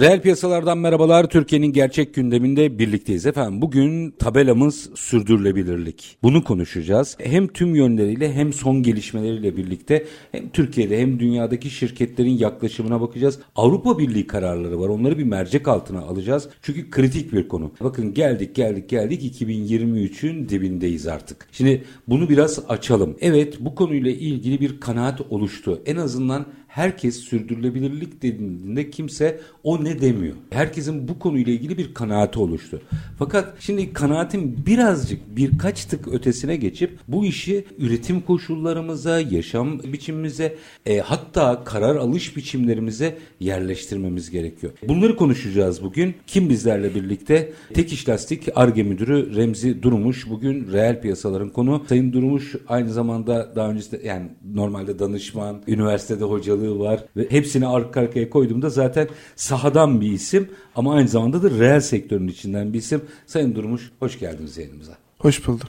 Reel piyasalardan merhabalar. Türkiye'nin gerçek gündeminde birlikteyiz efendim. Bugün tabelamız sürdürülebilirlik. Bunu konuşacağız. Hem tüm yönleriyle hem son gelişmeleriyle birlikte hem Türkiye'de hem dünyadaki şirketlerin yaklaşımına bakacağız. Avrupa Birliği kararları var. Onları bir mercek altına alacağız. Çünkü kritik bir konu. Bakın geldik geldik geldik 2023'ün dibindeyiz artık. Şimdi bunu biraz açalım. Evet bu konuyla ilgili bir kanaat oluştu. En azından herkes sürdürülebilirlik dediğinde kimse o ne demiyor. Herkesin bu konuyla ilgili bir kanaati oluştu. Fakat şimdi kanaatin birazcık birkaç tık ötesine geçip bu işi üretim koşullarımıza, yaşam biçimimize e, hatta karar alış biçimlerimize yerleştirmemiz gerekiyor. Bunları konuşacağız bugün. Kim bizlerle birlikte? Tek İş Lastik ARGE Müdürü Remzi Durmuş. Bugün reel piyasaların konu. Sayın Durmuş aynı zamanda daha öncesinde yani normalde danışman, üniversitede hocalığı var ve hepsini arka arkaya koyduğumda zaten sahadan bir isim ama aynı zamanda da reel sektörün içinden bir isim. Sayın Durmuş hoş geldiniz yayınımıza. Hoş bulduk.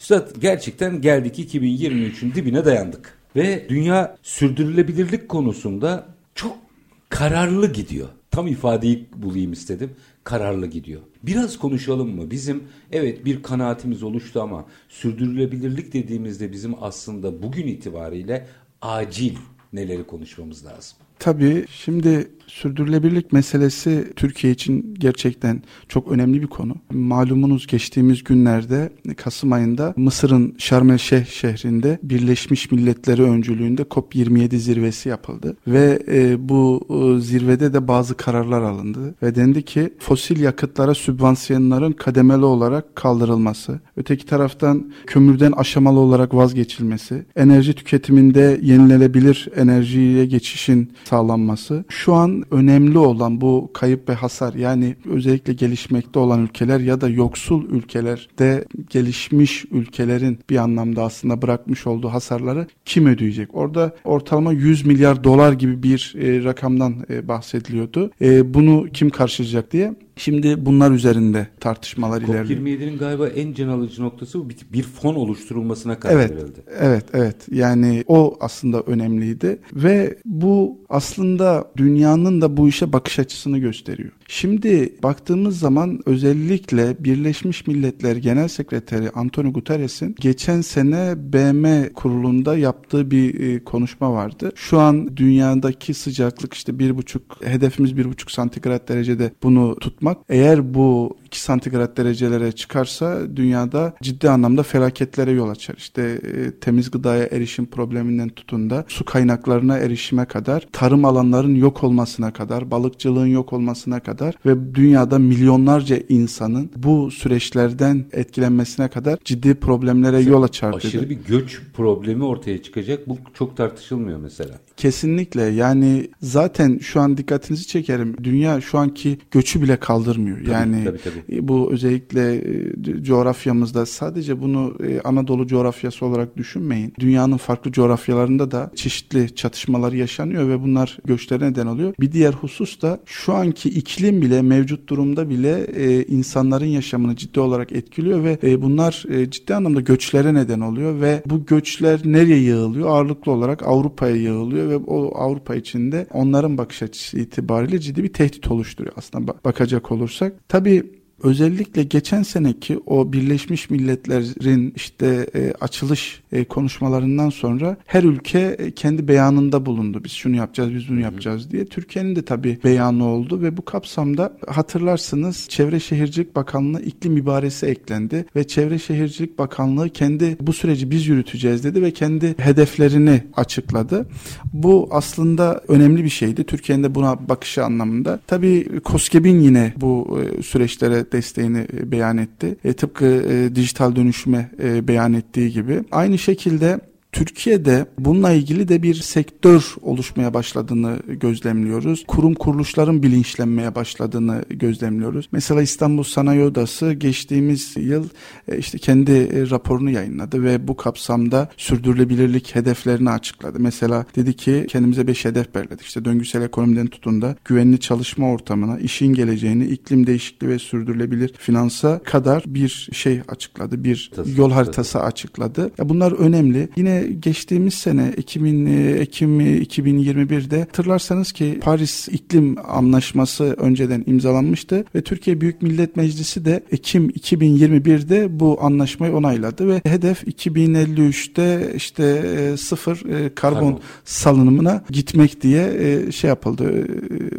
Üstad gerçekten geldik 2023'ün dibine dayandık. Ve dünya sürdürülebilirlik konusunda çok kararlı gidiyor. Tam ifadeyi bulayım istedim. Kararlı gidiyor. Biraz konuşalım mı? Bizim evet bir kanaatimiz oluştu ama sürdürülebilirlik dediğimizde bizim aslında bugün itibariyle acil neleri konuşmamız lazım? Tabii şimdi sürdürülebilirlik meselesi Türkiye için gerçekten çok önemli bir konu. Malumunuz geçtiğimiz günlerde Kasım ayında Mısır'ın Şarm el Şeyh şehrinde Birleşmiş Milletleri öncülüğünde COP27 zirvesi yapıldı ve e, bu e, zirvede de bazı kararlar alındı ve dendi ki fosil yakıtlara sübvansiyonların kademeli olarak kaldırılması, öteki taraftan kömürden aşamalı olarak vazgeçilmesi, enerji tüketiminde yenilenebilir enerjiye geçişin sağlanması şu an önemli olan bu kayıp ve hasar yani özellikle gelişmekte olan ülkeler ya da yoksul ülkelerde gelişmiş ülkelerin bir anlamda aslında bırakmış olduğu hasarları kim ödeyecek? Orada ortalama 100 milyar dolar gibi bir e, rakamdan e, bahsediliyordu. E, bunu kim karşılayacak diye Şimdi bunlar üzerinde tartışmalar ilerliyor. COP27'nin galiba en can alıcı noktası bu bir fon oluşturulmasına karar evet, verildi. Evet, evet. Yani o aslında önemliydi ve bu aslında dünyanın da bu işe bakış açısını gösteriyor. Şimdi baktığımız zaman özellikle Birleşmiş Milletler Genel Sekreteri Antonio Guterres'in geçen sene BM kurulunda yaptığı bir e, konuşma vardı. Şu an dünyadaki sıcaklık işte bir buçuk hedefimiz bir buçuk santigrat derecede bunu tutmak. Eğer bu 2 santigrat derecelere çıkarsa dünyada ciddi anlamda felaketlere yol açar. İşte e, temiz gıdaya erişim probleminden tutun da su kaynaklarına erişime kadar, tarım alanların yok olmasına kadar, balıkçılığın yok olmasına kadar ve dünyada milyonlarca insanın bu süreçlerden etkilenmesine kadar ciddi problemlere yol açar dedi. Aşırı bir göç problemi ortaya çıkacak. Bu çok tartışılmıyor mesela. Kesinlikle yani zaten şu an dikkatinizi çekerim. Dünya şu anki göçü bile kaldırmıyor. Tabii, yani tabii, tabii. E, bu özellikle e, coğrafyamızda sadece bunu e, Anadolu coğrafyası olarak düşünmeyin. Dünyanın farklı coğrafyalarında da çeşitli çatışmalar yaşanıyor ve bunlar göçlere neden oluyor. Bir diğer husus da şu anki iklim bile mevcut durumda bile insanların yaşamını ciddi olarak etkiliyor ve bunlar ciddi anlamda göçlere neden oluyor ve bu göçler nereye yığılıyor? Ağırlıklı olarak Avrupa'ya yığılıyor ve o Avrupa içinde onların bakış açısı itibariyle ciddi bir tehdit oluşturuyor aslında bakacak olursak. Tabii özellikle geçen seneki o Birleşmiş Milletler'in işte e, açılış e, konuşmalarından sonra her ülke e, kendi beyanında bulundu. Biz şunu yapacağız, biz bunu yapacağız diye. Türkiye'nin de tabii beyanı oldu ve bu kapsamda hatırlarsınız Çevre Şehircilik Bakanlığı iklim ibaresi eklendi ve Çevre Şehircilik Bakanlığı kendi bu süreci biz yürüteceğiz dedi ve kendi hedeflerini açıkladı. Bu aslında önemli bir şeydi. Türkiye'nin de buna bakışı anlamında. Tabii KOSGEB'in yine bu e, süreçlere desteğini e, beyan etti. E, tıpkı e, dijital dönüşüme e, beyan ettiği gibi. Aynı şekilde Türkiye'de bununla ilgili de bir sektör oluşmaya başladığını gözlemliyoruz. Kurum kuruluşların bilinçlenmeye başladığını gözlemliyoruz. Mesela İstanbul Sanayi Odası geçtiğimiz yıl e, işte kendi e, raporunu yayınladı ve bu kapsamda sürdürülebilirlik hedeflerini açıkladı. Mesela dedi ki kendimize beş hedef belirledik. İşte döngüsel ekonomiden tutun da güvenli çalışma ortamına, işin geleceğini, iklim değişikliği ve sürdürülebilir finansa kadar bir şey açıkladı. Bir yol haritası açıkladı. Ya bunlar önemli. Yine geçtiğimiz sene 2000 Ekim 2021'de hatırlarsanız ki Paris İklim Anlaşması önceden imzalanmıştı ve Türkiye Büyük Millet Meclisi de Ekim 2021'de bu anlaşmayı onayladı ve hedef 2053'te işte e, sıfır e, karbon, karbon salınımına gitmek diye e, şey yapıldı.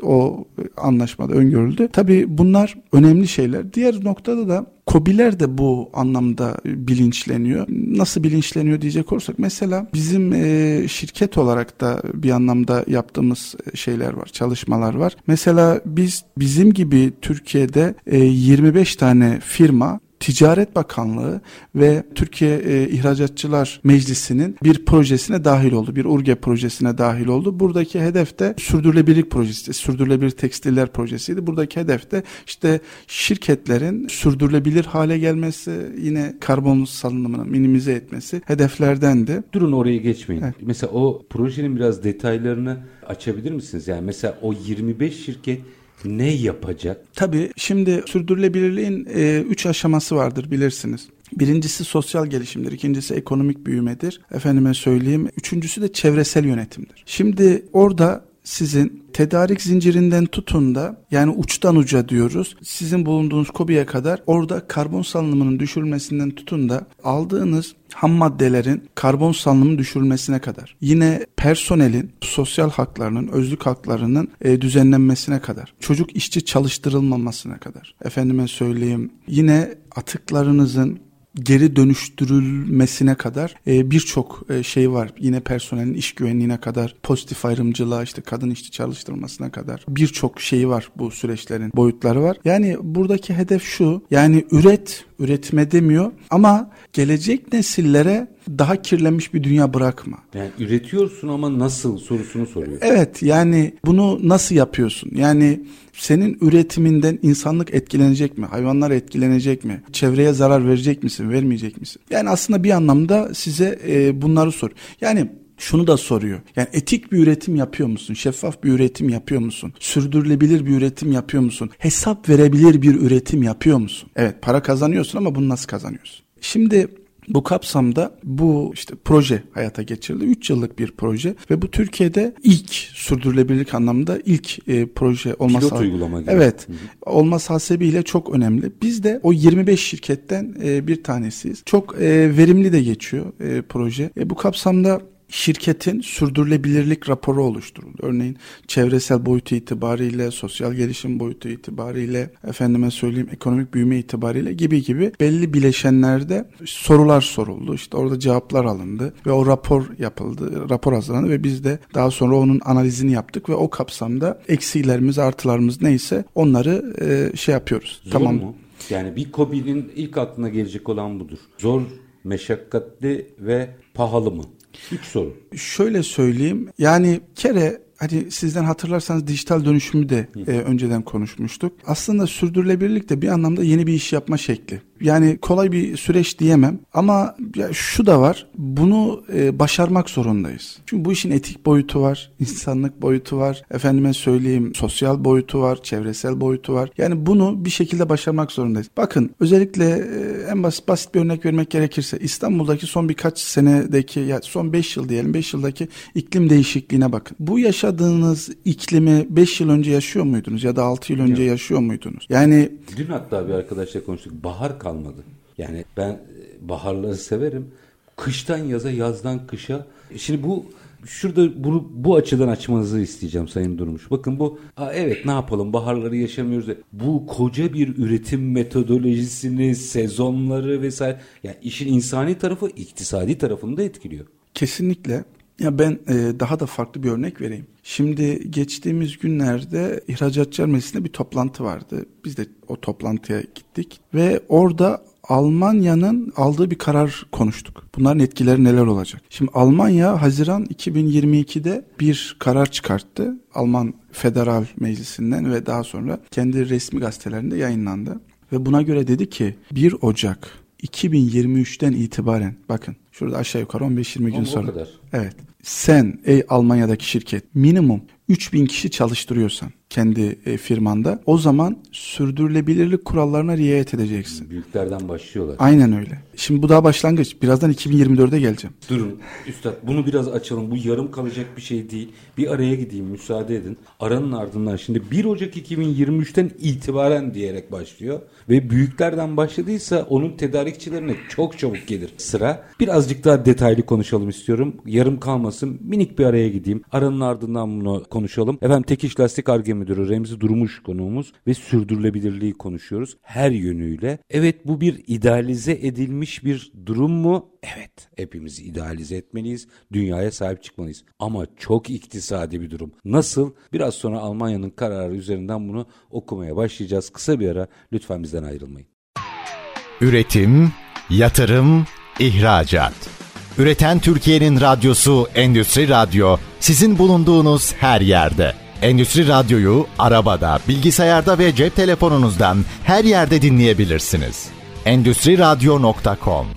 O anlaşmada öngörüldü. Tabii bunlar önemli şeyler. Diğer noktada da Kobiler de bu anlamda bilinçleniyor. Nasıl bilinçleniyor diyecek olursak mesela bizim e, şirket olarak da bir anlamda yaptığımız şeyler var, çalışmalar var. Mesela biz bizim gibi Türkiye'de e, 25 tane firma Ticaret Bakanlığı ve Türkiye e, İhracatçılar Meclisi'nin bir projesine dahil oldu. Bir URGE projesine dahil oldu. Buradaki hedef de sürdürülebilirlik projesi, sürdürülebilir tekstiller projesiydi. Buradaki hedef de işte şirketlerin sürdürülebilir hale gelmesi, yine karbon salınımını minimize etmesi hedeflerdendi. Durun oraya geçmeyin. Evet. Mesela o projenin biraz detaylarını açabilir misiniz? Yani mesela o 25 şirket ne yapacak? Tabii şimdi sürdürülebilirliğin e, üç aşaması vardır bilirsiniz. Birincisi sosyal gelişimdir, ikincisi ekonomik büyümedir. Efendime söyleyeyim, üçüncüsü de çevresel yönetimdir. Şimdi orada sizin tedarik zincirinden tutun da yani uçtan uca diyoruz. Sizin bulunduğunuz kobiye kadar orada karbon salınımının düşürülmesinden tutun da aldığınız ham maddelerin karbon salınımının düşürülmesine kadar. Yine personelin sosyal haklarının, özlük haklarının e, düzenlenmesine kadar. Çocuk işçi çalıştırılmamasına kadar. Efendime söyleyeyim yine atıklarınızın geri dönüştürülmesine kadar e, birçok e, şey var. Yine personelin iş güvenliğine kadar, pozitif ayrımcılığa, işte kadın işçi çalıştırmasına kadar birçok şeyi var bu süreçlerin boyutları var. Yani buradaki hedef şu. Yani üret, üretme demiyor ama gelecek nesillere daha kirlenmiş bir dünya bırakma. Yani üretiyorsun ama nasıl sorusunu soruyor. Evet yani bunu nasıl yapıyorsun? Yani senin üretiminden insanlık etkilenecek mi? Hayvanlar etkilenecek mi? Çevreye zarar verecek misin? Vermeyecek misin? Yani aslında bir anlamda size e, bunları sor. Yani şunu da soruyor. Yani etik bir üretim yapıyor musun? Şeffaf bir üretim yapıyor musun? Sürdürülebilir bir üretim yapıyor musun? Hesap verebilir bir üretim yapıyor musun? Evet para kazanıyorsun ama bunu nasıl kazanıyorsun? Şimdi bu kapsamda bu işte proje hayata geçirildi. 3 yıllık bir proje ve bu Türkiye'de ilk sürdürülebilirlik anlamında ilk e, proje olması Pilot uygulama gibi. Evet. Hı hı. Olması hasebiyle çok önemli. Biz de o 25 şirketten e, bir tanesiyiz. Çok e, verimli de geçiyor e, proje. E, bu kapsamda şirketin sürdürülebilirlik raporu oluşturuldu. Örneğin çevresel boyutu itibariyle, sosyal gelişim boyutu itibariyle, efendime söyleyeyim ekonomik büyüme itibariyle gibi gibi belli bileşenlerde sorular soruldu. İşte orada cevaplar alındı ve o rapor yapıldı, rapor hazırlandı ve biz de daha sonra onun analizini yaptık ve o kapsamda eksilerimiz, artılarımız neyse onları e, şey yapıyoruz. Zor tamam. mu? Yani bir COBİ'nin ilk aklına gelecek olan budur. Zor, meşakkatli ve pahalı mı? Üç soru. Şöyle söyleyeyim. Yani kere hani sizden hatırlarsanız dijital dönüşümü de e, önceden konuşmuştuk. Aslında sürdürülebilirlik de bir anlamda yeni bir iş yapma şekli. Yani kolay bir süreç diyemem ama ya şu da var. Bunu e, başarmak zorundayız. Çünkü bu işin etik boyutu var, insanlık boyutu var. Efendime söyleyeyim sosyal boyutu var, çevresel boyutu var. Yani bunu bir şekilde başarmak zorundayız. Bakın özellikle e, en basit basit bir örnek vermek gerekirse İstanbul'daki son birkaç senedeki ya son 5 yıl diyelim 5 yıldaki iklim değişikliğine bakın. Bu yaşadığınız iklimi 5 yıl önce yaşıyor muydunuz ya da 6 yıl önce yaşıyor muydunuz? Yani Dün hatta bir arkadaşla konuştuk. Bahar kalmadı. Yani ben e, baharları severim. Kıştan yaza, yazdan kışa. Şimdi bu şurada bunu bu açıdan açmanızı isteyeceğim Sayın Durmuş. Bakın bu Aa, evet ne yapalım baharları yaşamıyoruz. da- Bu koca bir üretim metodolojisini, sezonları vesaire. Yani işin insani tarafı iktisadi tarafını da etkiliyor. Kesinlikle. Ya ben e, daha da farklı bir örnek vereyim. Şimdi geçtiğimiz günlerde ihracatçılar meclisinde bir toplantı vardı. Biz de o toplantıya gittik ve orada Almanya'nın aldığı bir karar konuştuk. Bunların etkileri neler olacak? Şimdi Almanya Haziran 2022'de bir karar çıkarttı. Alman Federal Meclisi'nden ve daha sonra kendi resmi gazetelerinde yayınlandı. Ve buna göre dedi ki 1 Ocak 2023'ten itibaren bakın şurada aşağı yukarı 15-20 gün sonra. kadar. Evet. Sen ey Almanya'daki şirket minimum 3000 kişi çalıştırıyorsan kendi e, firmanda o zaman sürdürülebilirlik kurallarına riayet edeceksin. Büyüklerden başlıyorlar. Aynen öyle. Şimdi bu daha başlangıç. Birazdan 2024'e geleceğim. Durun üstad bunu biraz açalım. Bu yarım kalacak bir şey değil. Bir araya gideyim müsaade edin. Aranın ardından şimdi 1 Ocak 2023'ten itibaren diyerek başlıyor. Ve büyüklerden başladıysa onun tedarikçilerine çok çabuk gelir sıra. Birazcık daha detaylı konuşalım istiyorum. Yarım kalmasın. Minik bir araya gideyim. Aranın ardından bunu konuşalım. Efendim Tekiş Lastik Arge Müdürü Remzi Durmuş konuğumuz ve sürdürülebilirliği konuşuyoruz. Her yönüyle. Evet bu bir idealize edilmiş bir durum mu? Evet. Hepimiz idealize etmeliyiz. Dünyaya sahip çıkmalıyız. Ama çok iktisadi bir durum. Nasıl? Biraz sonra Almanya'nın kararı üzerinden bunu okumaya başlayacağız. Kısa bir ara. Lütfen bizden ayrılmayın. Üretim, yatırım, ihracat. Üreten Türkiye'nin radyosu Endüstri Radyo sizin bulunduğunuz her yerde. Endüstri Radyo'yu arabada, bilgisayarda ve cep telefonunuzdan her yerde dinleyebilirsiniz. Endüstri Radyo.com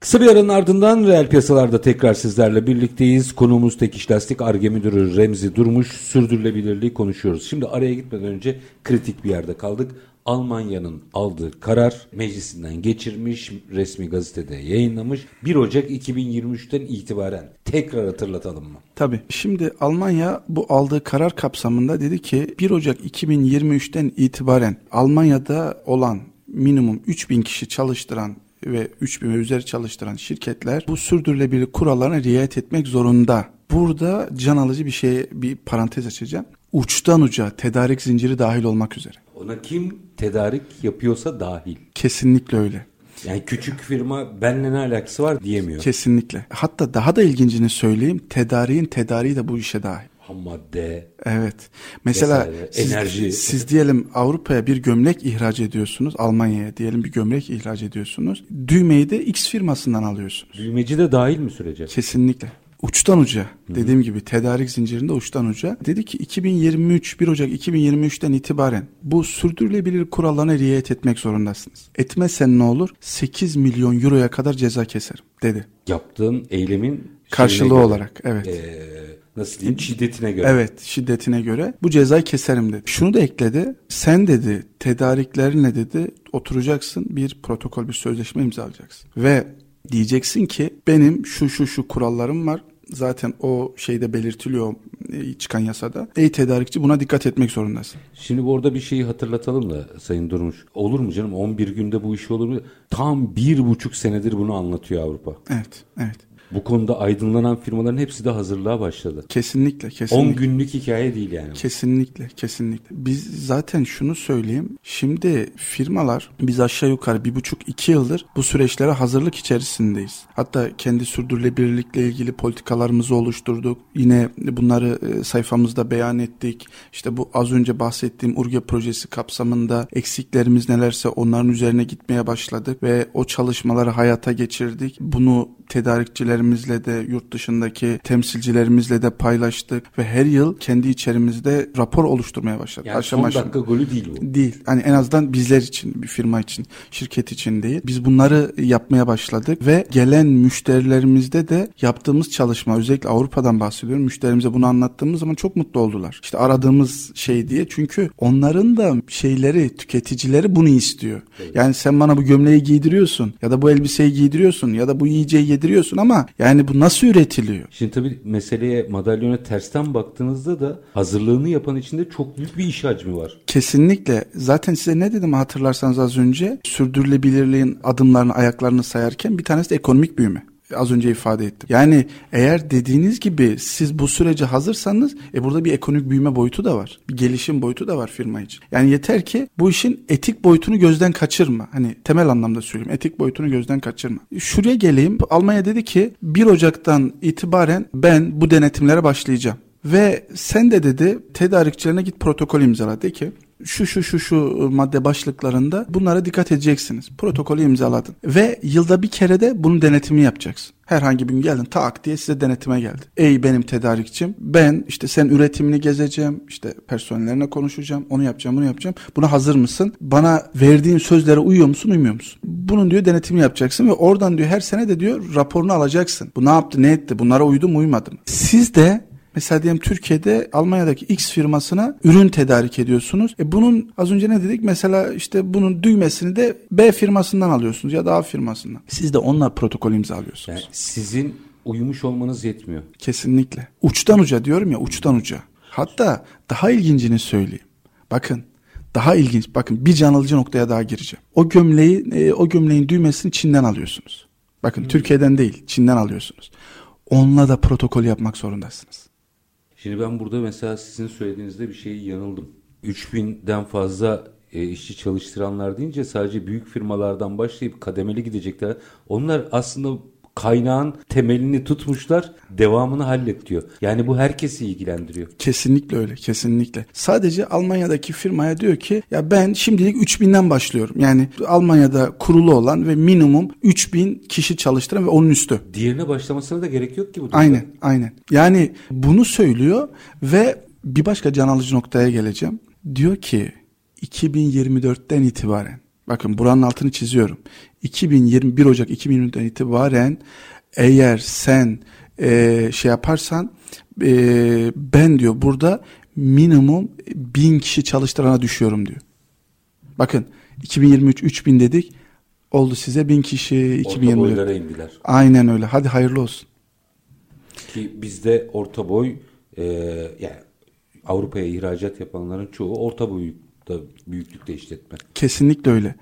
Kısa bir aranın ardından reel piyasalarda tekrar sizlerle birlikteyiz. Konuğumuz Tekiş Lastik Arge Müdürü Remzi Durmuş. Sürdürülebilirliği konuşuyoruz. Şimdi araya gitmeden önce kritik bir yerde kaldık. Almanya'nın aldığı karar meclisinden geçirmiş, resmi gazetede yayınlamış. 1 Ocak 2023'ten itibaren tekrar hatırlatalım mı? Tabii. Şimdi Almanya bu aldığı karar kapsamında dedi ki 1 Ocak 2023'ten itibaren Almanya'da olan minimum 3000 kişi çalıştıran ve 3000 ve üzeri çalıştıran şirketler bu sürdürülebilirlik kurallarına riayet etmek zorunda. Burada can alıcı bir şey bir parantez açacağım. Uçtan uca tedarik zinciri dahil olmak üzere. Ona kim tedarik yapıyorsa dahil. Kesinlikle öyle. Yani küçük firma benle ne alakası var diyemiyor. Kesinlikle. Hatta daha da ilgincini söyleyeyim. Tedariğin tedariği de bu işe dahil. Ham madde. Evet. Mesela Vesaire, siz, enerji. siz diyelim Avrupa'ya bir gömlek ihraç ediyorsunuz. Almanya'ya diyelim bir gömlek ihraç ediyorsunuz. Düğmeyi de X firmasından alıyorsunuz. Düğmeci de dahil mi sürece? Kesinlikle. Uçtan uca dediğim gibi tedarik zincirinde uçtan uca. Dedi ki 2023 1 Ocak 2023'ten itibaren bu sürdürülebilir kurallarına riayet etmek zorundasınız. Etmezsen ne olur? 8 milyon euroya kadar ceza keserim dedi. Yaptığın eylemin Karşılığı göre, olarak evet. eee, nasıl diyeyim şiddetine göre. Evet şiddetine göre bu cezayı keserim dedi. Şunu da ekledi. Sen dedi tedariklerinle dedi oturacaksın bir protokol bir sözleşme imzalayacaksın. Ve diyeceksin ki benim şu şu şu kurallarım var. Zaten o şeyde belirtiliyor e, çıkan yasada. Ey tedarikçi buna dikkat etmek zorundasın. Şimdi bu orada bir şeyi hatırlatalım da Sayın Durmuş. Olur mu canım 11 günde bu iş olur mu? Tam bir buçuk senedir bunu anlatıyor Avrupa. Evet, evet. Bu konuda aydınlanan firmaların hepsi de hazırlığa başladı. Kesinlikle, 10 kesinlikle. günlük hikaye değil yani. Kesinlikle, kesinlikle. Biz zaten şunu söyleyeyim. Şimdi firmalar biz aşağı yukarı bir buçuk iki yıldır bu süreçlere hazırlık içerisindeyiz. Hatta kendi sürdürülebilirlikle ilgili politikalarımızı oluşturduk. Yine bunları e, sayfamızda beyan ettik. İşte bu az önce bahsettiğim Urge projesi kapsamında eksiklerimiz nelerse onların üzerine gitmeye başladık ve o çalışmaları hayata geçirdik. Bunu tedarikçilerimizle de yurt dışındaki temsilcilerimizle de paylaştık ve her yıl kendi içerimizde rapor oluşturmaya başladık. Yani aşama son dakika golü değil bu. Değil. Hani en azından bizler için, bir firma için, şirket için değil. Biz bunları yapmaya başladık ve gelen müşterilerimizde de yaptığımız çalışma özellikle Avrupa'dan bahsediyorum. Müşterimize bunu anlattığımız zaman çok mutlu oldular. İşte aradığımız şey diye. Çünkü onların da şeyleri, tüketicileri bunu istiyor. Evet. Yani sen bana bu gömleği giydiriyorsun ya da bu elbiseyi giydiriyorsun ya da bu yiyeceği yediriyorsun ama yani bu nasıl üretiliyor? Şimdi tabii meseleye madalyona tersten baktığınızda da hazırlığını yapan içinde çok büyük bir iş hacmi var. Kesinlikle. Zaten size ne dedim hatırlarsanız az önce sürdürülebilirliğin adımlarını ayaklarını sayarken bir tanesi de ekonomik büyüme az önce ifade ettim. Yani eğer dediğiniz gibi siz bu sürece hazırsanız e burada bir ekonomik büyüme boyutu da var. Bir gelişim boyutu da var firma için. Yani yeter ki bu işin etik boyutunu gözden kaçırma. Hani temel anlamda söyleyeyim. Etik boyutunu gözden kaçırma. Şuraya geleyim. Almanya dedi ki 1 Ocak'tan itibaren ben bu denetimlere başlayacağım. Ve sen de dedi tedarikçilerine git protokol imzala. De ki şu şu şu şu madde başlıklarında bunlara dikkat edeceksiniz. Protokolü imzaladın. Ve yılda bir kere de bunun denetimini yapacaksın. Herhangi bir gün geldin tak diye size denetime geldi. Ey benim tedarikçim ben işte sen üretimini gezeceğim işte personellerine konuşacağım onu yapacağım bunu yapacağım. Buna hazır mısın? Bana verdiğin sözlere uyuyor musun uymuyor musun? Bunun diyor denetimi yapacaksın ve oradan diyor her sene de diyor raporunu alacaksın. Bu ne yaptı ne etti bunlara uydu mu uymadı mı? Siz de Mesela diyelim Türkiye'de Almanya'daki X firmasına ürün tedarik ediyorsunuz. E bunun az önce ne dedik? Mesela işte bunun düğmesini de B firmasından alıyorsunuz ya da A firmasından. Siz de onunla protokol imzalıyorsunuz. Yani sizin uyumuş olmanız yetmiyor. Kesinlikle. Uçtan uca diyorum ya uçtan uca. Hatta daha ilgincini söyleyeyim. Bakın daha ilginç bakın bir can alıcı noktaya daha gireceğim. O gömleği e, o gömleğin düğmesini Çin'den alıyorsunuz. Bakın hmm. Türkiye'den değil Çin'den alıyorsunuz. Onunla da protokol yapmak zorundasınız. Şimdi ben burada mesela sizin söylediğinizde bir şeyi yanıldım. 3000'den fazla e, işçi çalıştıranlar deyince sadece büyük firmalardan başlayıp kademeli gidecekler. Onlar aslında kaynağın temelini tutmuşlar, devamını hallet diyor. Yani bu herkesi ilgilendiriyor. Kesinlikle öyle, kesinlikle. Sadece Almanya'daki firmaya diyor ki ya ben şimdilik 3000'den başlıyorum. Yani Almanya'da kurulu olan ve minimum 3000 kişi çalıştıran ve onun üstü. Diğerine başlamasına da gerek yok ki bu durumda. Aynen, aynen. Yani bunu söylüyor ve bir başka can alıcı noktaya geleceğim. Diyor ki 2024'ten itibaren Bakın buranın altını çiziyorum. 2021 Ocak 2020'den itibaren eğer sen e, şey yaparsan e, ben diyor burada minimum bin kişi çalıştırana düşüyorum diyor. Bakın 2023 3000 dedik oldu size bin kişi 2024. Orta indiler. Aynen öyle hadi hayırlı olsun. Ki bizde orta boy e, yani Avrupa'ya ihracat yapanların çoğu orta boy da büyüklükte işletme. Kesinlikle öyle.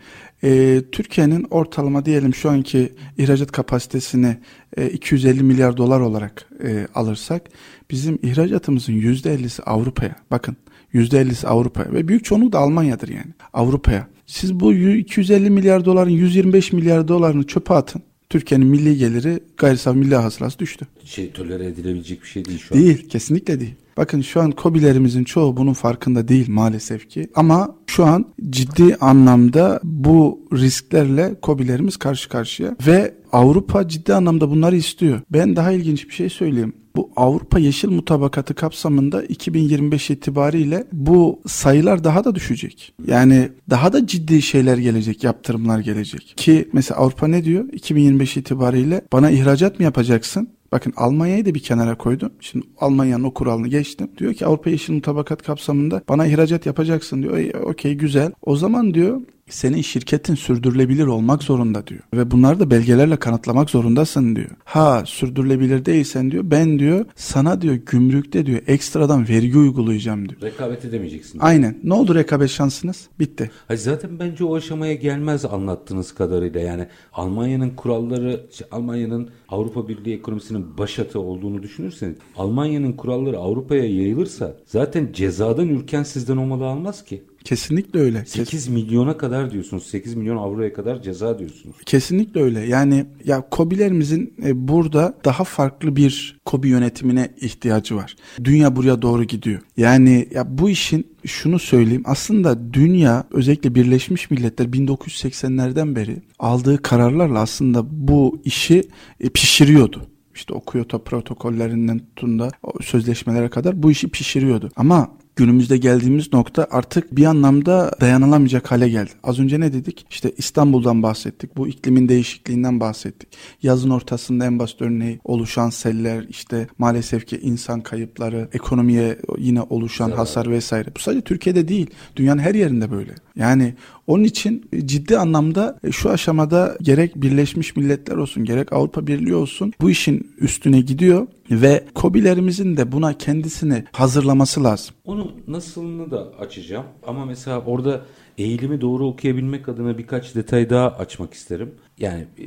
Ee, Türkiye'nin ortalama diyelim şu anki ihracat kapasitesini e, 250 milyar dolar olarak e, alırsak bizim ihracatımızın %50'si Avrupa'ya. Bakın %50'si Avrupa'ya ve büyük çoğunluğu da Almanya'dır yani. Avrupa'ya. Siz bu 250 milyar doların 125 milyar dolarını çöpe atın. Türkiye'nin milli geliri gayri safi milli hasılası düştü. Şey tolere edilebilecek bir şey değil şu an. Değil, kesinlikle değil. Bakın şu an kobilerimizin çoğu bunun farkında değil maalesef ki. Ama şu an ciddi anlamda bu risklerle kobilerimiz karşı karşıya ve Avrupa ciddi anlamda bunları istiyor. Ben daha ilginç bir şey söyleyeyim. Bu Avrupa Yeşil Mutabakatı kapsamında 2025 itibariyle bu sayılar daha da düşecek. Yani daha da ciddi şeyler gelecek, yaptırımlar gelecek. Ki mesela Avrupa ne diyor? 2025 itibariyle bana ihracat mı yapacaksın? Bakın Almanya'yı da bir kenara koydum. Şimdi Almanya'nın o kuralını geçtim. Diyor ki Avrupa Yeşil Mutabakat kapsamında bana ihracat yapacaksın diyor. E, Okey güzel. O zaman diyor senin şirketin sürdürülebilir olmak zorunda diyor. Ve bunları da belgelerle kanıtlamak zorundasın diyor. Ha sürdürülebilir değilsen diyor ben diyor sana diyor gümrükte diyor ekstradan vergi uygulayacağım diyor. Rekabet edemeyeceksin. Diyor. Aynen. Ne oldu rekabet şansınız? Bitti. Hayır, zaten bence o aşamaya gelmez anlattığınız kadarıyla. Yani Almanya'nın kuralları, Almanya'nın Avrupa Birliği ekonomisinin başatı olduğunu düşünürseniz Almanya'nın kuralları Avrupa'ya yayılırsa zaten cezadan ürken sizden o malı almaz ki. Kesinlikle öyle. 8 milyona kadar diyorsunuz. 8 milyon avroya kadar ceza diyorsunuz. Kesinlikle öyle. Yani ya kobilerimizin e, burada daha farklı bir kobi yönetimine ihtiyacı var. Dünya buraya doğru gidiyor. Yani ya bu işin şunu söyleyeyim. Aslında dünya özellikle Birleşmiş Milletler 1980'lerden beri aldığı kararlarla aslında bu işi e, pişiriyordu işte o Kyoto protokollerinden tutun da sözleşmelere kadar bu işi pişiriyordu. Ama günümüzde geldiğimiz nokta artık bir anlamda dayanılamayacak hale geldi. Az önce ne dedik? İşte İstanbul'dan bahsettik. Bu iklimin değişikliğinden bahsettik. Yazın ortasında en basit örneği oluşan seller, işte maalesef ki insan kayıpları, ekonomiye yine oluşan evet. hasar vesaire. Bu sadece Türkiye'de değil. Dünyanın her yerinde böyle. Yani onun için ciddi anlamda şu aşamada gerek Birleşmiş Milletler olsun gerek Avrupa Birliği olsun bu işin üstüne gidiyor ve kobilerimizin de buna kendisini hazırlaması lazım. Onu nasılını da açacağım ama mesela orada eğilimi doğru okuyabilmek adına birkaç detay daha açmak isterim. Yani e,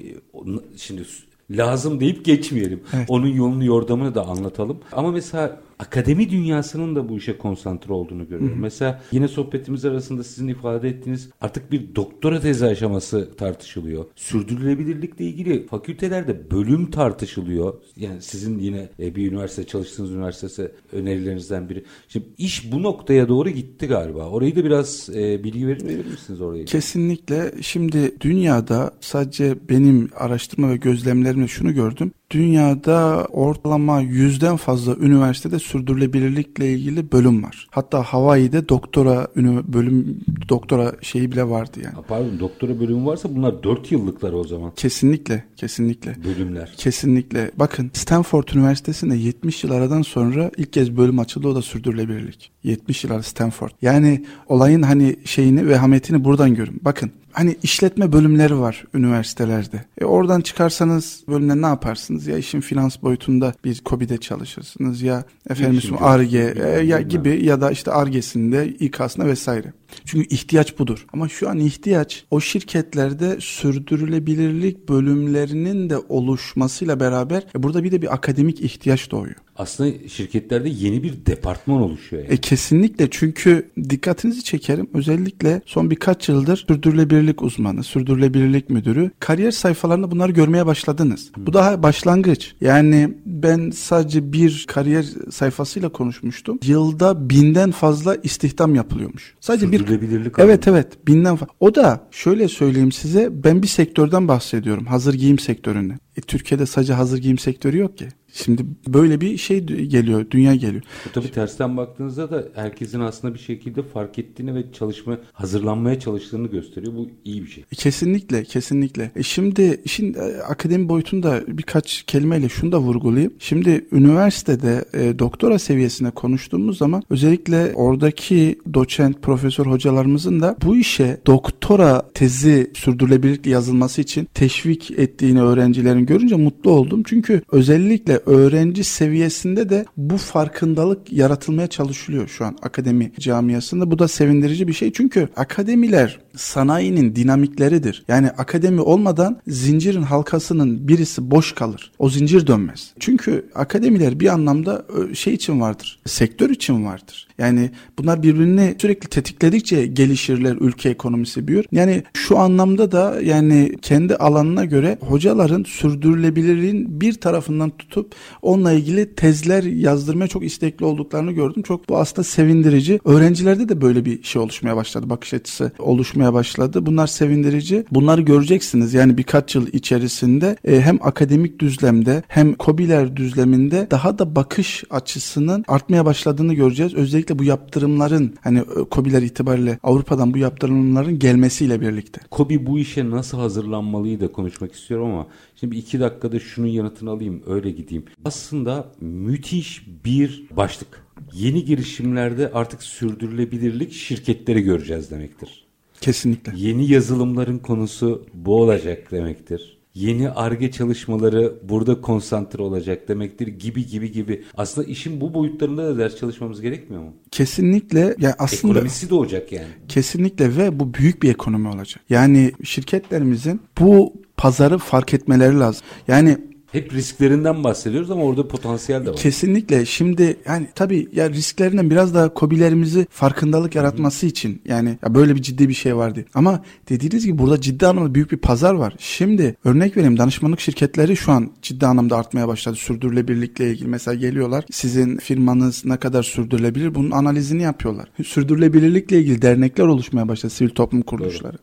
şimdi lazım deyip geçmeyelim. Evet. Onun yolunu yordamını da anlatalım. Ama mesela akademi dünyasının da bu işe konsantre olduğunu görüyorum. Hı hı. Mesela yine sohbetimiz arasında sizin ifade ettiğiniz artık bir doktora tezi aşaması tartışılıyor. Sürdürülebilirlikle ilgili fakültelerde bölüm tartışılıyor. Yani sizin yine e, bir üniversite çalıştığınız üniversitesi önerilerinizden biri. Şimdi iş bu noktaya doğru gitti galiba. Orayı da biraz e, bilgi verir, verir misiniz orayı? Kesinlikle. Şimdi dünyada sadece benim araştırma ve gözlemlerimle şunu gördüm dünyada ortalama yüzden fazla üniversitede sürdürülebilirlikle ilgili bölüm var. Hatta Hawaii'de doktora bölüm doktora şeyi bile vardı yani. pardon doktora bölümü varsa bunlar 4 yıllıklar o zaman. Kesinlikle, kesinlikle. Bölümler. Kesinlikle. Bakın Stanford Üniversitesi'nde 70 yıl aradan sonra ilk kez bölüm açıldı o da sürdürülebilirlik. 70 yıl ara Stanford. Yani olayın hani şeyini vehametini buradan görün. Bakın hani işletme bölümleri var üniversitelerde. E oradan çıkarsanız bölümde ne yaparsınız? Ya işin finans boyutunda bir KOBİ'de çalışırsınız ya efendim ARGE e, ya gibi ya da işte ARGE'sinde İK'sında vesaire. Çünkü ihtiyaç budur. Ama şu an ihtiyaç o şirketlerde sürdürülebilirlik bölümlerinin de oluşmasıyla beraber e burada bir de bir akademik ihtiyaç doğuyor. Aslında şirketlerde yeni bir departman oluşuyor. Yani. E kesinlikle çünkü dikkatinizi çekerim. Özellikle son birkaç yıldır sürdürülebilirlik uzmanı, sürdürülebilirlik müdürü kariyer sayfalarında bunları görmeye başladınız. Hmm. Bu daha başlangıç. Yani ben sadece bir kariyer sayfasıyla konuşmuştum. Yılda binden fazla istihdam yapılıyormuş. Sadece bir sürdürülebilirlik. Evet evet binden fazla. O da şöyle söyleyeyim size ben bir sektörden bahsediyorum. Hazır giyim sektöründen. E, Türkiye'de sadece hazır giyim sektörü yok ki. Şimdi böyle bir şey geliyor, dünya geliyor. Bu tabii tersten baktığınızda da herkesin aslında bir şekilde fark ettiğini ve çalışma, hazırlanmaya çalıştığını gösteriyor. Bu iyi bir şey. E, kesinlikle, kesinlikle. E şimdi işin e, akademi boyutunda birkaç kelimeyle şunu da vurgulayayım. Şimdi üniversitede e, doktora seviyesine konuştuğumuz zaman özellikle oradaki doçent, profesör hocalarımızın da bu işe doktora tezi sürdürülebilirlikle yazılması için teşvik ettiğini öğrencilerin görünce mutlu oldum. Çünkü özellikle öğrenci seviyesinde de bu farkındalık yaratılmaya çalışılıyor şu an akademi camiasında. Bu da sevindirici bir şey. Çünkü akademiler sanayinin dinamikleridir. Yani akademi olmadan zincirin halkasının birisi boş kalır. O zincir dönmez. Çünkü akademiler bir anlamda şey için vardır. Sektör için vardır. Yani bunlar birbirini sürekli tetikledikçe gelişirler, ülke ekonomisi büyür. Yani şu anlamda da yani kendi alanına göre hocaların sürdürülebilirliğin bir tarafından tutup onunla ilgili tezler yazdırmaya çok istekli olduklarını gördüm. Çok bu aslında sevindirici. Öğrencilerde de böyle bir şey oluşmaya başladı. Bakış açısı oluşmaya başladı. Bunlar sevindirici. Bunları göreceksiniz. Yani birkaç yıl içerisinde e, hem akademik düzlemde hem kobiler düzleminde daha da bakış açısının artmaya başladığını göreceğiz. Özellikle bu yaptırımların hani e, kobiler itibariyle Avrupa'dan bu yaptırımların gelmesiyle birlikte. Kobi bu işe nasıl hazırlanmalıyı da konuşmak istiyorum ama şimdi iki dakikada şunun yanıtını alayım öyle gideyim. Aslında müthiş bir başlık. Yeni girişimlerde artık sürdürülebilirlik şirketleri göreceğiz demektir. Kesinlikle. Yeni yazılımların konusu bu olacak demektir. Yeni arge çalışmaları burada konsantre olacak demektir gibi gibi gibi. Aslında işin bu boyutlarında da ders çalışmamız gerekmiyor mu? Kesinlikle. Yani aslında ekonomisi doğacak yani. Kesinlikle ve bu büyük bir ekonomi olacak. Yani şirketlerimizin bu pazarı fark etmeleri lazım. Yani hep risklerinden bahsediyoruz ama orada potansiyel de var. Kesinlikle. Şimdi yani tabii ya risklerinden biraz daha kobilerimizi farkındalık yaratması için yani ya böyle bir ciddi bir şey vardı. Ama dediğiniz gibi burada ciddi anlamda büyük bir pazar var. Şimdi örnek vereyim danışmanlık şirketleri şu an ciddi anlamda artmaya başladı. Sürdürülebilirlikle ilgili mesela geliyorlar. Sizin firmanız ne kadar sürdürülebilir bunun analizini yapıyorlar. Sürdürülebilirlikle ilgili dernekler oluşmaya başladı sivil toplum kuruluşları.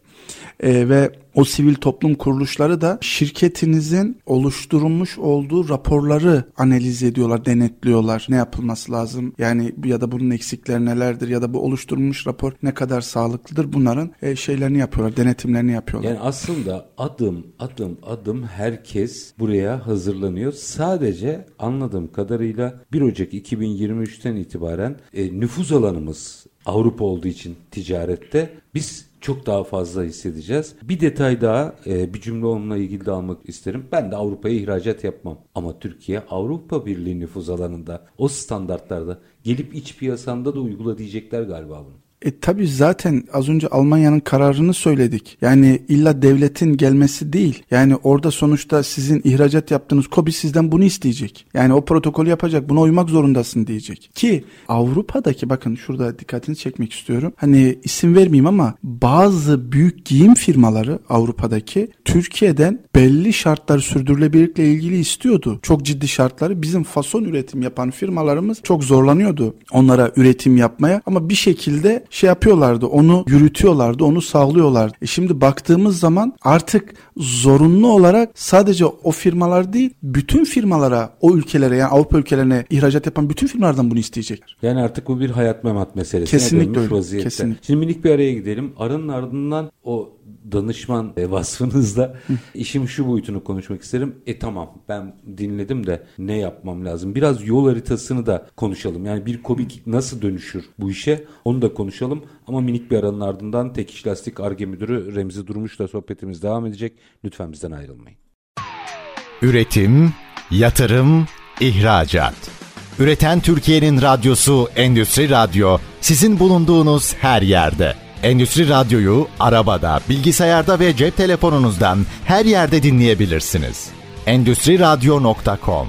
Ee, ve o sivil toplum kuruluşları da şirketinizin oluşturulmuş olduğu raporları analiz ediyorlar, denetliyorlar. Ne yapılması lazım? Yani ya da bunun eksikleri nelerdir ya da bu oluşturulmuş rapor ne kadar sağlıklıdır? Bunların e, şeylerini yapıyorlar, denetimlerini yapıyorlar. Yani aslında adım adım adım herkes buraya hazırlanıyor. Sadece anladığım kadarıyla 1 Ocak 2023'ten itibaren e, nüfuz alanımız Avrupa olduğu için ticarette biz çok daha fazla hissedeceğiz. Bir detay daha e, bir cümle onunla ilgili de almak isterim. Ben de Avrupa'ya ihracat yapmam. Ama Türkiye Avrupa Birliği nüfuz alanında o standartlarda gelip iç piyasamda da uygula diyecekler galiba bunu. E tabi zaten az önce Almanya'nın kararını söyledik. Yani illa devletin gelmesi değil. Yani orada sonuçta sizin ihracat yaptığınız KOBİ sizden bunu isteyecek. Yani o protokolü yapacak. Buna uymak zorundasın diyecek. Ki Avrupa'daki bakın şurada dikkatini çekmek istiyorum. Hani isim vermeyeyim ama bazı büyük giyim firmaları Avrupa'daki Türkiye'den belli şartlar sürdürülebilirlikle ilgili istiyordu. Çok ciddi şartları bizim fason üretim yapan firmalarımız çok zorlanıyordu onlara üretim yapmaya ama bir şekilde şey yapıyorlardı, onu yürütüyorlardı, onu sağlıyorlardı. E şimdi baktığımız zaman artık zorunlu olarak sadece o firmalar değil, bütün firmalara, o ülkelere yani Avrupa ülkelerine ihracat yapan bütün firmalardan bunu isteyecekler. Yani artık bu bir hayat memat meselesi. Kesinlikle öyle. Vaziyette. Kesinlikle. Şimdi minik bir araya gidelim. Arının ardından o danışman e, vasfınızda işim şu boyutunu konuşmak isterim. E tamam ben dinledim de ne yapmam lazım? Biraz yol haritasını da konuşalım. Yani bir komik nasıl dönüşür bu işe onu da konuşalım. Ama minik bir aranın ardından Tek İş Lastik Arge Müdürü Remzi Durmuş'la sohbetimiz devam edecek. Lütfen bizden ayrılmayın. Üretim, yatırım, ihracat. Üreten Türkiye'nin radyosu Endüstri Radyo sizin bulunduğunuz her yerde. Endüstri Radyo'yu arabada, bilgisayarda ve cep telefonunuzdan her yerde dinleyebilirsiniz. Endüstri Radyo.com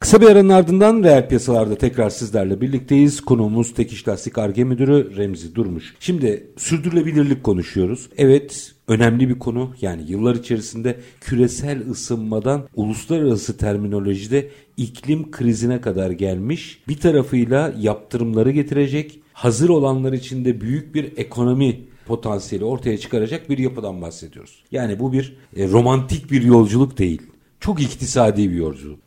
Kısa bir aranın ardından reel piyasalarda tekrar sizlerle birlikteyiz. Konuğumuz Tek İş Lastik Arge Müdürü Remzi Durmuş. Şimdi sürdürülebilirlik konuşuyoruz. Evet önemli bir konu. Yani yıllar içerisinde küresel ısınmadan uluslararası terminolojide iklim krizine kadar gelmiş. Bir tarafıyla yaptırımları getirecek, hazır olanlar için de büyük bir ekonomi potansiyeli ortaya çıkaracak bir yapıdan bahsediyoruz. Yani bu bir e, romantik bir yolculuk değil. Çok iktisadi bir yolculuk.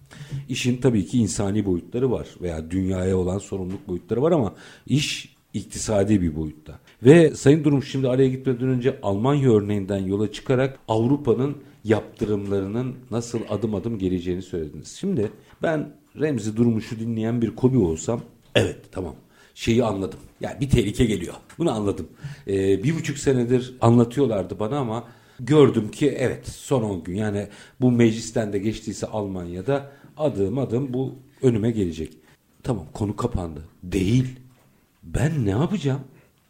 İşin tabii ki insani boyutları var veya dünyaya olan sorumluluk boyutları var ama iş iktisadi bir boyutta. Ve Sayın Durum şimdi araya gitmeden önce Almanya örneğinden yola çıkarak Avrupa'nın yaptırımlarının nasıl adım adım geleceğini söylediniz. Şimdi ben Remzi Durmuş'u dinleyen bir kobi olsam evet tamam şeyi anladım. Yani bir tehlike geliyor. Bunu anladım. Ee, bir buçuk senedir anlatıyorlardı bana ama gördüm ki evet son 10 gün yani bu meclisten de geçtiyse Almanya'da adım adım bu önüme gelecek. Tamam konu kapandı. Değil. Ben ne yapacağım?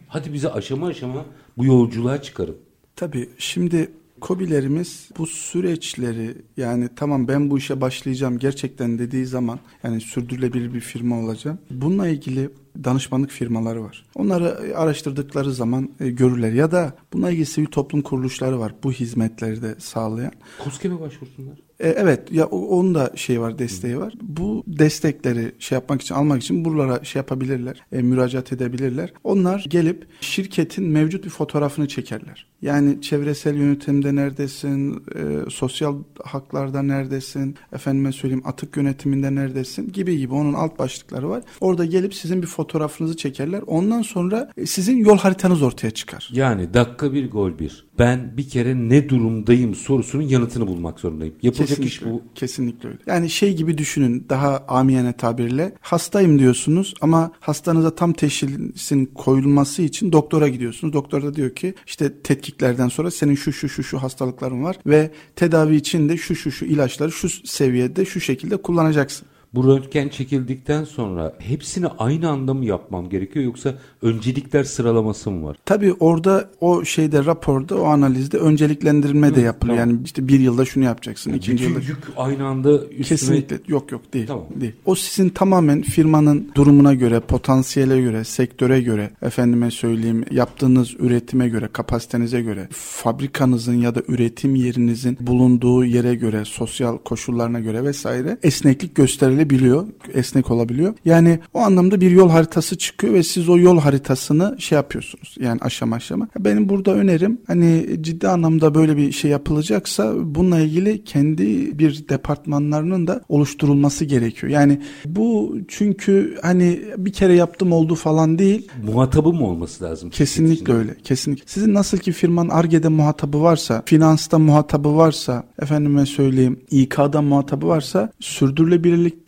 Hadi bize aşama aşama bu yolculuğa çıkarın. Tabii şimdi Kobilerimiz bu süreçleri yani tamam ben bu işe başlayacağım gerçekten dediği zaman yani sürdürülebilir bir firma olacağım. Bununla ilgili danışmanlık firmaları var. Onları araştırdıkları zaman e, görürler ya da bununla ilgili sivil toplum kuruluşları var bu hizmetleri de sağlayan. KOSGEB'e başvursunlar. E, evet ya onun da şey var desteği var. Bu destekleri şey yapmak için almak için buralara şey yapabilirler. E, müracaat edebilirler. Onlar gelip şirketin mevcut bir fotoğrafını çekerler. Yani çevresel yönetimde neredesin, e, sosyal haklarda neredesin, efendime söyleyeyim atık yönetiminde neredesin gibi gibi onun alt başlıkları var. Orada gelip sizin bir fotoğrafınızı çekerler. Ondan sonra e, sizin yol haritanız ortaya çıkar. Yani dakika bir gol bir. Ben bir kere ne durumdayım sorusunun yanıtını bulmak zorundayım. Yapılacak kesinlikle, iş bu. Kesinlikle öyle. Yani şey gibi düşünün daha amiyane tabirle hastayım diyorsunuz ama hastanıza tam teşhisin koyulması için doktora gidiyorsunuz. Doktor da diyor ki işte tetkiklerden sonra senin şu şu şu şu hastalıkların var ve tedavi için de şu şu şu ilaçları şu seviyede şu şekilde kullanacaksın. Bu röntgen çekildikten sonra hepsini aynı anda mı yapmam gerekiyor yoksa öncelikler sıralaması mı var? Tabii orada o şeyde raporda o analizde önceliklendirme de yapılıyor. tamam. Yani işte bir yılda şunu yapacaksın, Yani ikinci yılda yük aynı anda üstüme... Kesinlikle yok yok değil. Tamam. değil. O sizin tamamen firmanın durumuna göre, potansiyele göre, sektöre göre, efendime söyleyeyim, yaptığınız üretime göre, kapasitenize göre, fabrikanızın ya da üretim yerinizin bulunduğu yere göre, sosyal koşullarına göre vesaire esneklik gösterilebiliyor, esnek olabiliyor. Yani o anlamda bir yol haritası çıkıyor ve siz o yol haritasını şey yapıyorsunuz. Yani aşama aşama. Benim burada önerim hani ciddi anlamda böyle bir şey yapılacaksa bununla ilgili kendi bir departmanlarının da oluşturulması gerekiyor. Yani bu çünkü hani bir kere yaptım oldu falan değil. Muhatabı mı olması lazım? Kesinlikle öyle. Kesinlikle. Sizin nasıl ki firmanın ARGE'de muhatabı varsa, finansta muhatabı varsa, efendime söyleyeyim İK'da muhatabı varsa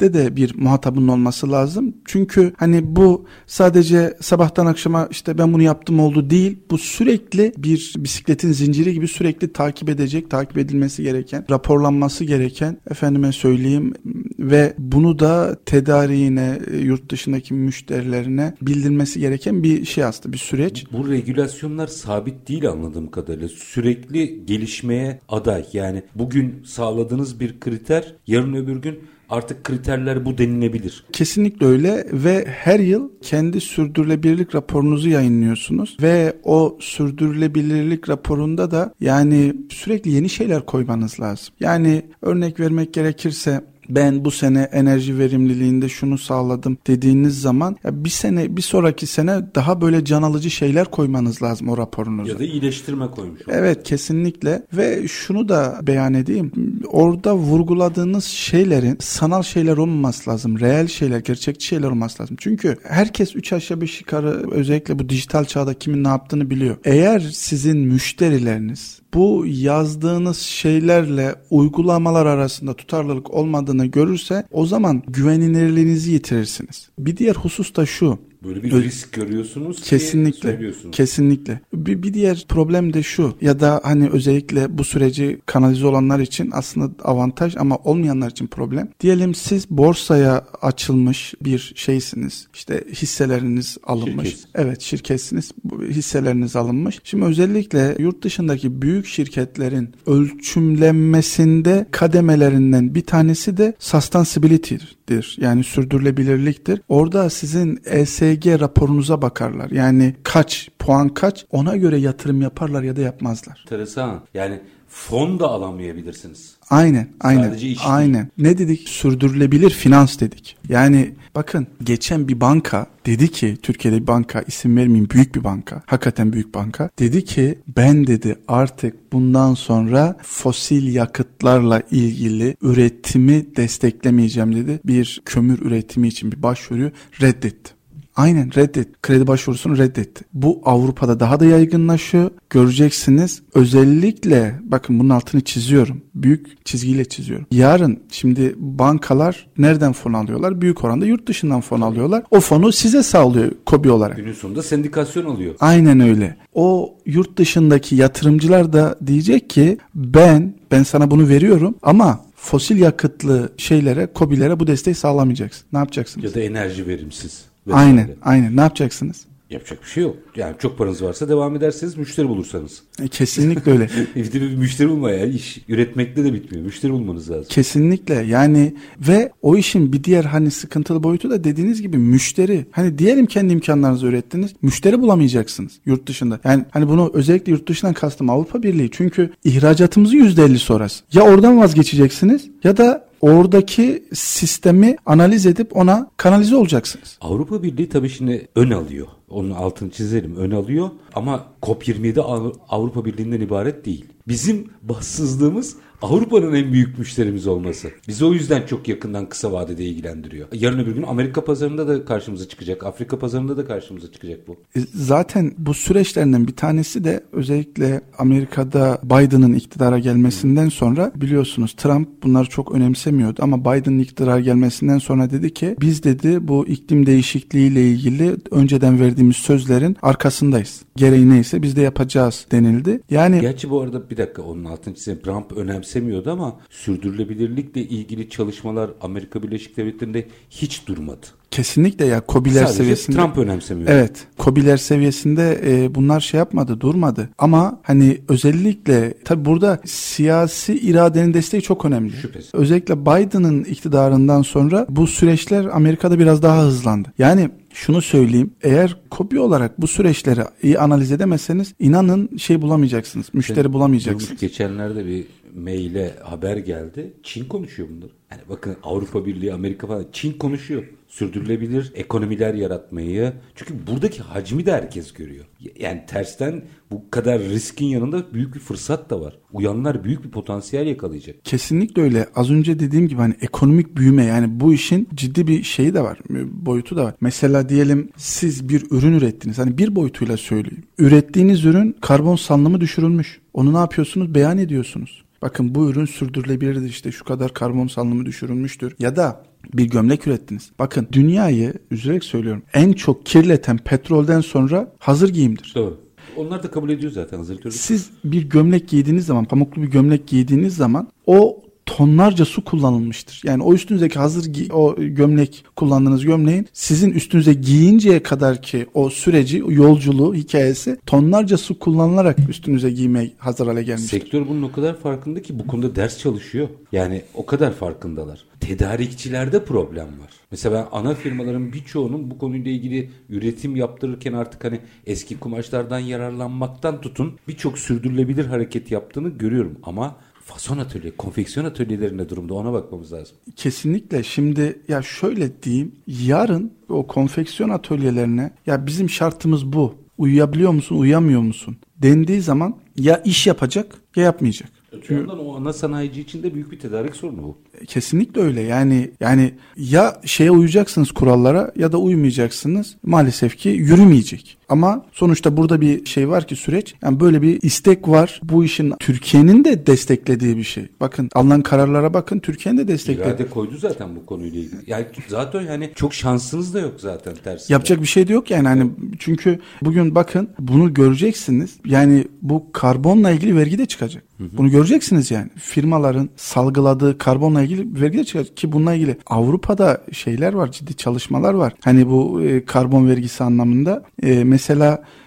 sürdürülebilirlikte de bir muhatabın olması lazım. Çünkü hani bu sadece sabahtan akşama işte ben bunu yaptım oldu değil. Bu sürekli bir bisikletin zinciri gibi sürekli takip edecek, takip edilmesi gereken, raporlanması gereken efendime söyleyeyim ve bunu da tedariğine, e, yurt dışındaki müşterilerine bildirmesi gereken bir şey aslında bir süreç. Bu regülasyonlar sabit değil anladığım kadarıyla. Sürekli gelişmeye aday. Yani bugün sağladığınız bir kriter yarın öbür gün artık kriterler bu denilebilir. Kesinlikle öyle ve her yıl kendi sürdürülebilirlik raporunuzu yayınlıyorsunuz ve o sürdürülebilirlik raporunda da yani sürekli yeni şeyler koymanız lazım. Yani örnek vermek gerekirse ben bu sene enerji verimliliğinde şunu sağladım dediğiniz zaman ya bir sene bir sonraki sene daha böyle can alıcı şeyler koymanız lazım o raporunuza. Ya da iyileştirme koymuş. olur. Evet kesinlikle ve şunu da beyan edeyim orada vurguladığınız şeylerin sanal şeyler olmaması lazım reel şeyler gerçekçi şeyler olması lazım çünkü herkes 3 aşağı 5 yukarı özellikle bu dijital çağda kimin ne yaptığını biliyor eğer sizin müşterileriniz bu yazdığınız şeylerle uygulamalar arasında tutarlılık olmadığını görürse o zaman güvenilirliğinizi yitirirsiniz. Bir diğer husus da şu. Böyle bir risk görüyorsunuz Kesinlikle. Kesinlikle. Bir, bir diğer problem de şu ya da hani özellikle bu süreci kanalize olanlar için aslında avantaj ama olmayanlar için problem. Diyelim siz borsaya açılmış bir şeysiniz. İşte hisseleriniz alınmış. Şirket. Evet şirketsiniz. Hisseleriniz alınmış. Şimdi özellikle yurt dışındaki büyük şirketlerin ölçümlenmesinde kademelerinden bir tanesi de sustainability'dir. Yani sürdürülebilirliktir. Orada sizin ESG raporunuza bakarlar. Yani kaç, puan kaç ona göre yatırım yaparlar ya da yapmazlar. Enteresan. Yani fon da alamayabilirsiniz. Aynen, aynen. Sadece iş değil. aynen. Ne dedik? Sürdürülebilir finans dedik. Yani bakın geçen bir banka dedi ki Türkiye'de bir banka isim vermeyeyim büyük bir banka. Hakikaten büyük banka. Dedi ki ben dedi artık bundan sonra fosil yakıtlarla ilgili üretimi desteklemeyeceğim dedi. Bir kömür üretimi için bir başvuruyu reddetti. Aynen reddet. Kredi başvurusunu reddetti. Bu Avrupa'da daha da yaygınlaşıyor. Göreceksiniz. Özellikle bakın bunun altını çiziyorum. Büyük çizgiyle çiziyorum. Yarın şimdi bankalar nereden fon alıyorlar? Büyük oranda yurt dışından fon alıyorlar. O fonu size sağlıyor kobi olarak. Günün sonunda sendikasyon oluyor. Aynen öyle. O yurt dışındaki yatırımcılar da diyecek ki ben ben sana bunu veriyorum ama fosil yakıtlı şeylere, kobilere bu desteği sağlamayacaksın. Ne yapacaksınız? Ya da enerji verimsiz. Vesaire. Aynen, aynen. Ne yapacaksınız? Yapacak bir şey yok. Yani çok paranız varsa devam ederseniz müşteri bulursanız. E, Kesinlikle öyle. Bir müşteri bulma ya. İş üretmekle de bitmiyor. Müşteri bulmanız lazım. Kesinlikle yani ve o işin bir diğer hani sıkıntılı boyutu da dediğiniz gibi müşteri. Hani diyelim kendi imkanlarınızı ürettiniz. Müşteri bulamayacaksınız yurt dışında. Yani hani bunu özellikle yurt dışından kastım Avrupa Birliği. Çünkü ihracatımızın %50 sonrası. Ya oradan vazgeçeceksiniz ya da oradaki sistemi analiz edip ona kanalize olacaksınız. Avrupa Birliği tabii şimdi ön alıyor. Onun altını çizelim. Ön alıyor ama COP27 Av- Avrupa Birliği'nden ibaret değil. Bizim bassızlığımız Avrupa'nın en büyük müşterimiz olması. Bizi o yüzden çok yakından kısa vadede ilgilendiriyor. Yarın öbür gün Amerika pazarında da karşımıza çıkacak. Afrika pazarında da karşımıza çıkacak bu. E, Zaten bu süreçlerinden bir tanesi de özellikle Amerika'da Biden'ın iktidara gelmesinden sonra biliyorsunuz Trump bunları çok önemsemiyordu ama Biden'ın iktidara gelmesinden sonra dedi ki biz dedi bu iklim değişikliğiyle ilgili önceden verdiğimiz sözlerin arkasındayız. Gereği neyse biz de yapacağız denildi. Yani Gerçi bu arada bir dakika onun altını çizelim. Trump önemsemiyor önemsemiyordu ama sürdürülebilirlikle ilgili çalışmalar Amerika Birleşik Devletleri'nde hiç durmadı. Kesinlikle ya Kobiler Sadece seviyesinde. Trump önemsemiyor. Evet. Kobiler seviyesinde e, bunlar şey yapmadı, durmadı. Ama hani özellikle tabi burada siyasi iradenin desteği çok önemli. Şüphesiz. Özellikle Biden'ın iktidarından sonra bu süreçler Amerika'da biraz daha hızlandı. Yani şunu söyleyeyim. Eğer kobi olarak bu süreçleri iyi analiz edemezseniz inanın şey bulamayacaksınız. Müşteri bulamayacaksınız. Durmuş geçenlerde bir maile haber geldi. Çin konuşuyor bunları. Yani bakın Avrupa Birliği, Amerika falan Çin konuşuyor. Sürdürülebilir ekonomiler yaratmayı. Çünkü buradaki hacmi de herkes görüyor. Yani tersten bu kadar riskin yanında büyük bir fırsat da var. Uyanlar büyük bir potansiyel yakalayacak. Kesinlikle öyle. Az önce dediğim gibi hani ekonomik büyüme yani bu işin ciddi bir şeyi de var. Boyutu da var. Mesela diyelim siz bir ürün ürettiniz. Hani bir boyutuyla söyleyeyim. Ürettiğiniz ürün karbon salınımı düşürülmüş. Onu ne yapıyorsunuz? Beyan ediyorsunuz. Bakın bu ürün sürdürülebilirdir işte şu kadar karbon salınımı düşürülmüştür. Ya da bir gömlek ürettiniz. Bakın dünyayı üzülerek söylüyorum en çok kirleten petrolden sonra hazır giyimdir. Doğru. Onlar da kabul ediyor zaten hazır çocuk. Siz bir gömlek giydiğiniz zaman, pamuklu bir gömlek giydiğiniz zaman o tonlarca su kullanılmıştır. Yani o üstünüzdeki hazır o gömlek kullandığınız gömleğin sizin üstünüze giyinceye kadar ki o süreci, o yolculuğu, hikayesi tonlarca su kullanılarak üstünüze giymeye hazır hale gelmiştir. Sektör bunun o kadar farkında ki bu konuda ders çalışıyor. Yani o kadar farkındalar. Tedarikçilerde problem var. Mesela ben ana firmaların birçoğunun bu konuyla ilgili üretim yaptırırken artık hani eski kumaşlardan yararlanmaktan tutun birçok sürdürülebilir hareket yaptığını görüyorum. Ama fason atölye, konfeksiyon atölyelerinde durumda ona bakmamız lazım. Kesinlikle. Şimdi ya şöyle diyeyim. Yarın o konfeksiyon atölyelerine ya bizim şartımız bu. Uyuyabiliyor musun, uyuyamıyor musun? Dendiği zaman ya iş yapacak ya yapmayacak. Öte yandan o ana sanayici için de büyük bir tedarik sorunu bu. Kesinlikle öyle. Yani yani ya şeye uyacaksınız kurallara ya da uymayacaksınız. Maalesef ki yürümeyecek. Ama sonuçta burada bir şey var ki süreç. Yani böyle bir istek var. Bu işin Türkiye'nin de desteklediği bir şey. Bakın alınan kararlara bakın Türkiye'nin de destekledi. İrade koydu zaten bu konuyla ilgili. Yani zaten yani çok şansınız da yok zaten tersine. Yapacak bir şey de yok yani hani çünkü bugün bakın bunu göreceksiniz. Yani bu karbonla ilgili vergi de çıkacak. Bunu göreceksiniz yani. Firmaların salgıladığı karbonla ilgili vergi de çıkacak ki bununla ilgili Avrupa'da şeyler var, ciddi çalışmalar var. Hani bu e, karbon vergisi anlamında e, mesela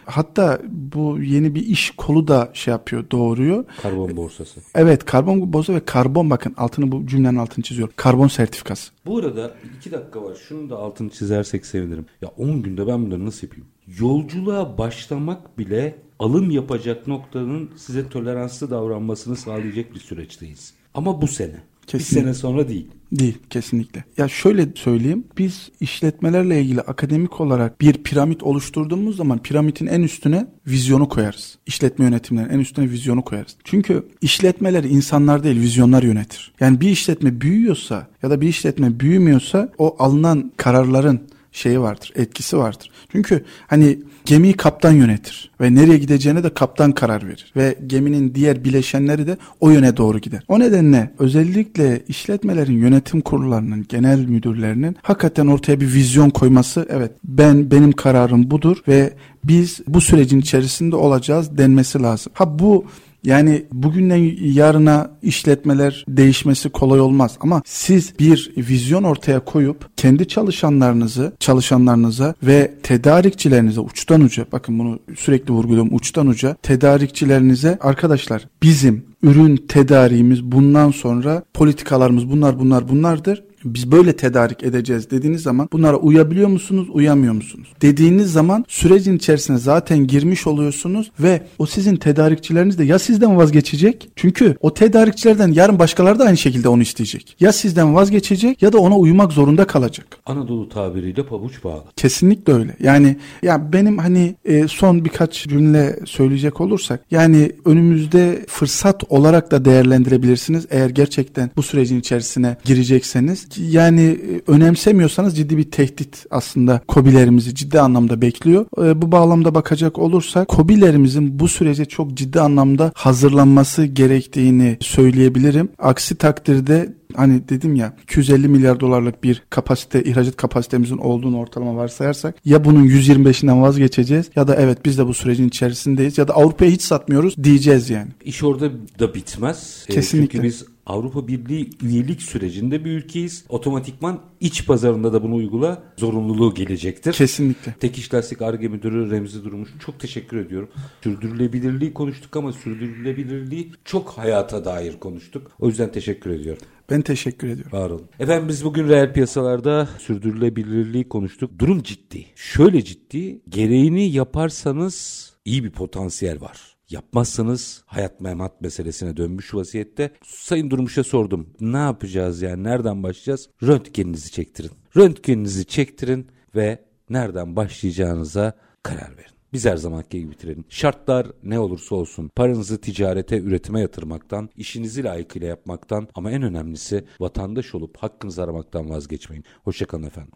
hatta bu yeni bir iş kolu da şey yapıyor, doğuruyor. Karbon borsası. Evet, karbon borsası ve karbon bakın altını bu cümlenin altını çiziyorum. Karbon sertifikası. Bu arada iki dakika var. Şunu da altını çizersek sevinirim. Ya 10 günde ben bunları nasıl yapayım? Yolculuğa başlamak bile alım yapacak noktanın size toleranslı davranmasını sağlayacak bir süreçteyiz. Ama bu sene. Kesinlikle. Bir sene sonra değil. Değil kesinlikle. Ya şöyle söyleyeyim. Biz işletmelerle ilgili akademik olarak bir piramit oluşturduğumuz zaman piramidin en üstüne vizyonu koyarız. İşletme yönetimlerinin en üstüne vizyonu koyarız. Çünkü işletmeler insanlar değil vizyonlar yönetir. Yani bir işletme büyüyorsa ya da bir işletme büyümüyorsa o alınan kararların şeyi vardır, etkisi vardır. Çünkü hani gemiyi kaptan yönetir ve nereye gideceğine de kaptan karar verir ve geminin diğer bileşenleri de o yöne doğru gider. O nedenle özellikle işletmelerin yönetim kurullarının, genel müdürlerinin hakikaten ortaya bir vizyon koyması evet ben benim kararım budur ve biz bu sürecin içerisinde olacağız denmesi lazım. Ha bu yani bugünden yarına işletmeler değişmesi kolay olmaz. Ama siz bir vizyon ortaya koyup kendi çalışanlarınızı, çalışanlarınıza ve tedarikçilerinize uçtan uca bakın bunu sürekli vurguluyorum uçtan uca tedarikçilerinize arkadaşlar bizim ürün tedariğimiz bundan sonra politikalarımız bunlar bunlar bunlardır biz böyle tedarik edeceğiz dediğiniz zaman bunlara uyabiliyor musunuz, uyamıyor musunuz? Dediğiniz zaman sürecin içerisine zaten girmiş oluyorsunuz ve o sizin tedarikçileriniz de ya sizden vazgeçecek. Çünkü o tedarikçilerden yarın başkaları da aynı şekilde onu isteyecek. Ya sizden vazgeçecek ya da ona uymak zorunda kalacak. Anadolu tabiriyle pabuç bağlı. Kesinlikle öyle. Yani ya benim hani e, son birkaç cümle söyleyecek olursak yani önümüzde fırsat olarak da değerlendirebilirsiniz eğer gerçekten bu sürecin içerisine girecekseniz Yani e, önemsemiyorsanız ciddi bir tehdit aslında kobilerimizi ciddi anlamda bekliyor. E, bu bağlamda bakacak olursak kobilerimizin bu sürece çok ciddi anlamda hazırlanması gerektiğini söyleyebilirim. Aksi takdirde hani dedim ya 250 milyar dolarlık bir kapasite ihracat kapasitemizin olduğunu ortalama varsayarsak ya bunun 125'inden vazgeçeceğiz ya da evet biz de bu sürecin içerisindeyiz ya da Avrupa'ya hiç satmıyoruz diyeceğiz yani. İş orada da bitmez. E, Kesinlikle. Çünkü biz Avrupa Birliği üyelik sürecinde bir ülkeyiz. Otomatikman iç pazarında da bunu uygula zorunluluğu gelecektir. Kesinlikle. Tek İş Lastik Arge Müdürü Remzi Durmuş çok teşekkür ediyorum. Sürdürülebilirliği konuştuk ama sürdürülebilirliği çok hayata dair konuştuk. O yüzden teşekkür ediyorum. Ben teşekkür ediyorum. Var olun. Efendim biz bugün reel piyasalarda sürdürülebilirliği konuştuk. Durum ciddi. Şöyle ciddi. Gereğini yaparsanız iyi bir potansiyel var. Yapmazsanız hayat memat meselesine dönmüş vaziyette. Sayın Durmuş'a sordum. Ne yapacağız yani? Nereden başlayacağız? Röntgeninizi çektirin. Röntgeninizi çektirin ve nereden başlayacağınıza karar verin. Biz her zamanki gibi bitirelim. Şartlar ne olursa olsun paranızı ticarete, üretime yatırmaktan, işinizi layıkıyla yapmaktan ama en önemlisi vatandaş olup hakkınızı aramaktan vazgeçmeyin. Hoşçakalın efendim.